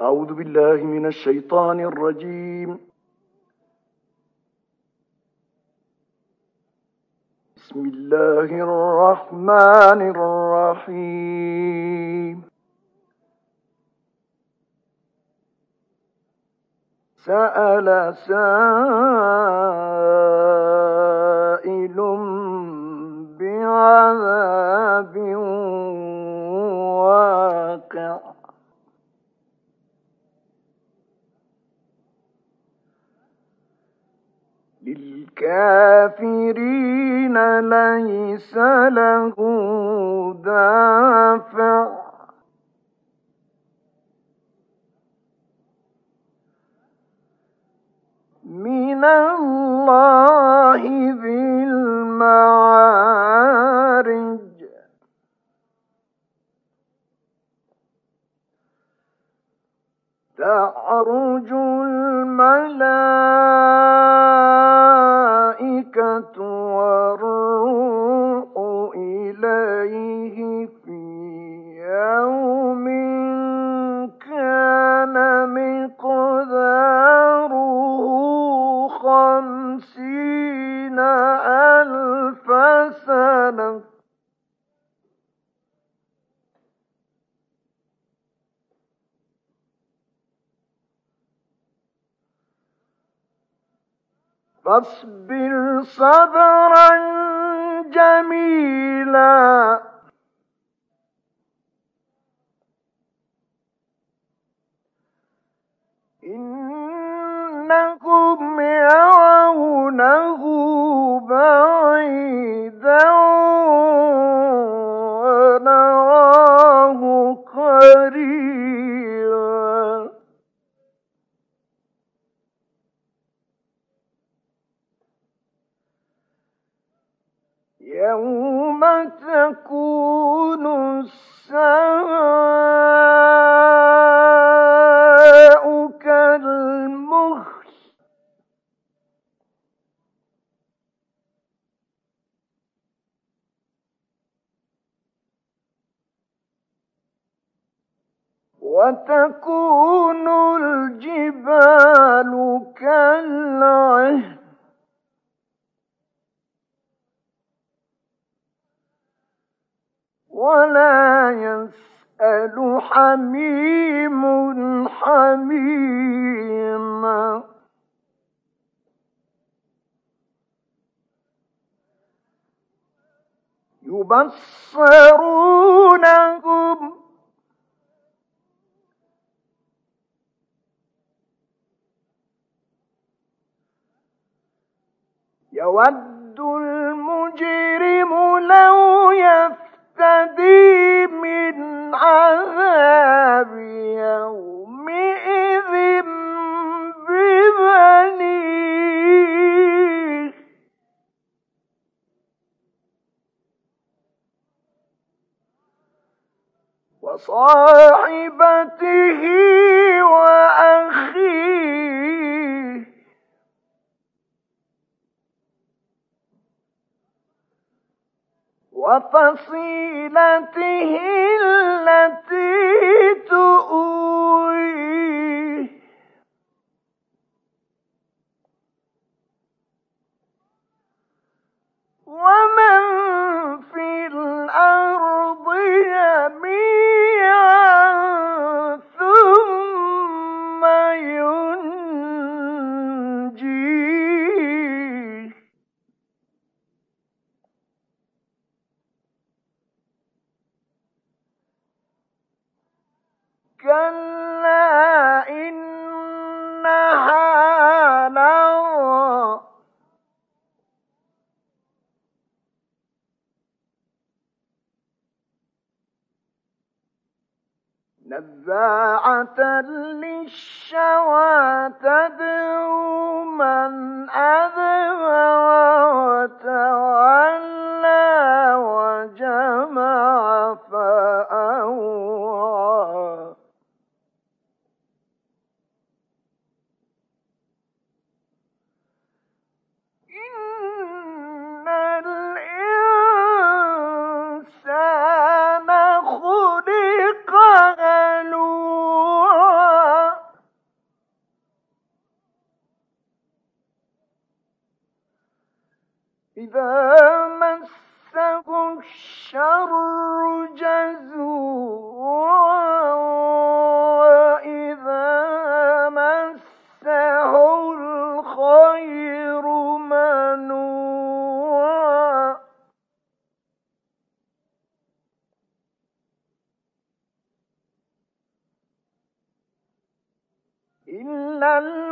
أعوذ بالله من الشيطان الرجيم. بسم الله الرحمن الرحيم. سأل سائل بعذاب واقع. للكافرين ليس له دافع. من الله ذي المعارج. تعرج الملائكة خمسين ألف سنة فاصبر صبرا جميلا. إنهم وتكون الجبال كالعهن. ولا يسأل حميم حميما يبصرونهم يود وفصيلته التي نزاعة للشوى تدعو من أدبر لن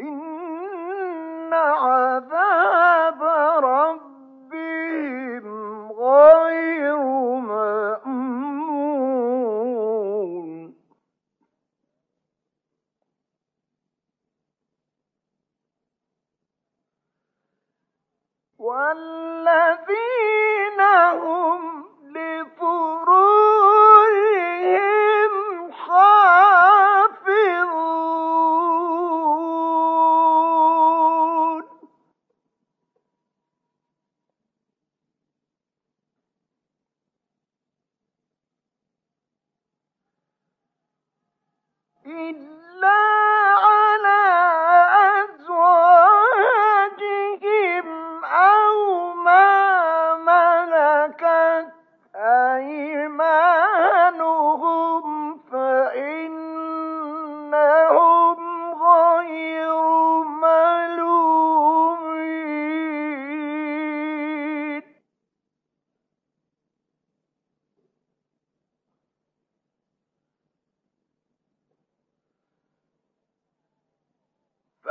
إن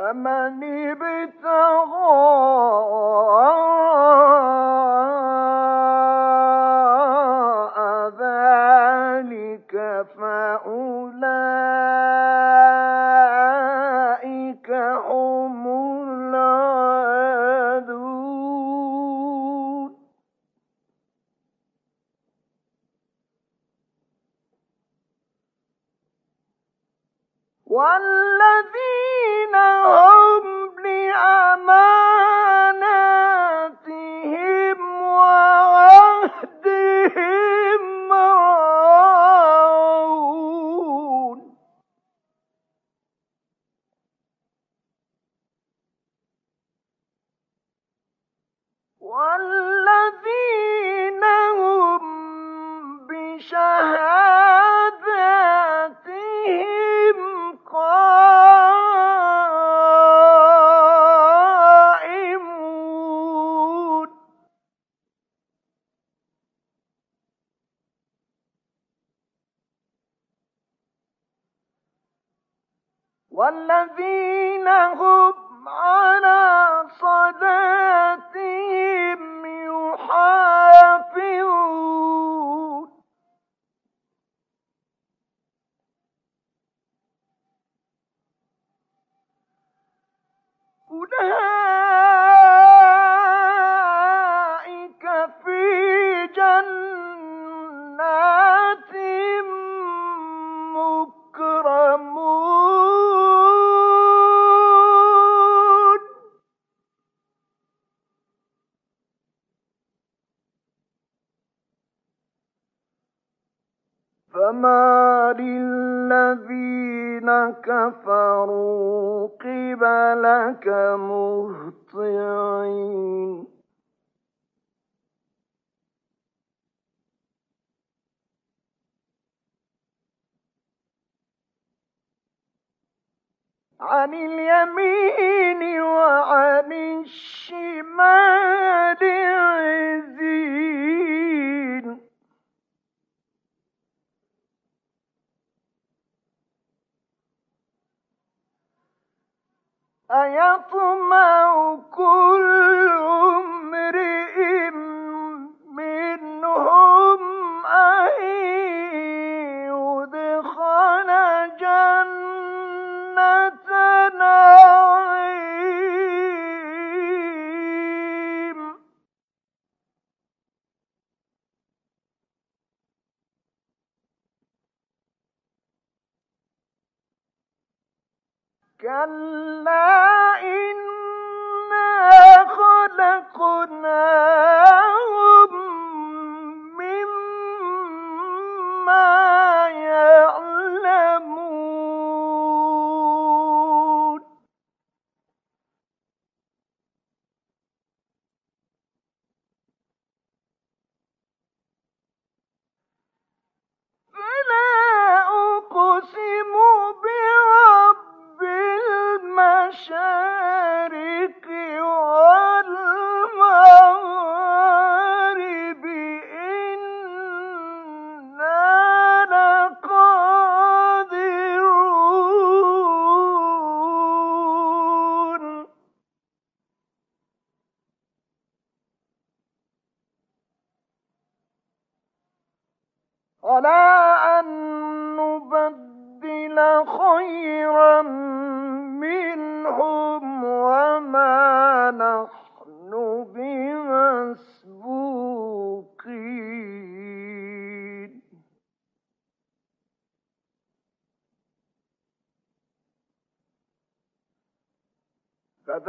فمن ذلك فأولئك هم العادون. والذي والذين فما للذين كفروا قبلك مهطعين. عن اليمين وعن الشمال عزيز أيطمع كل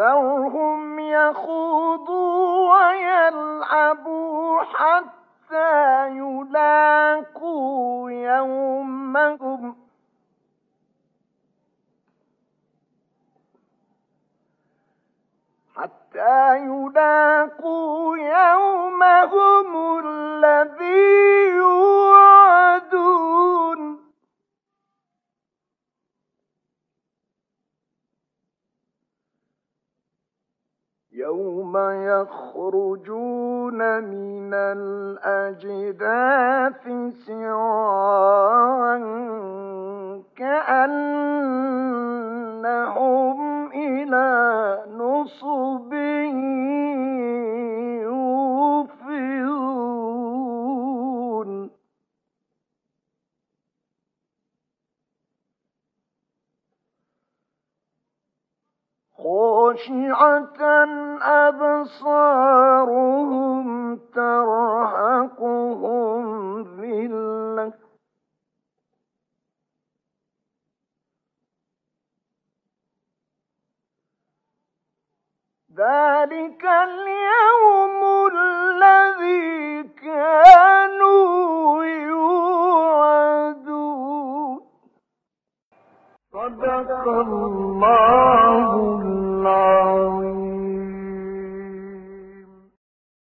فذرهم يخوضوا ويلعبوا حتى يلاقوا يومهم. حتى يلاقوا يومهم الذي يوعدون يوم يخرجون من الأجداث سراعا كأنهم إلى نصب يوفضون. خاشعة ذلك اليوم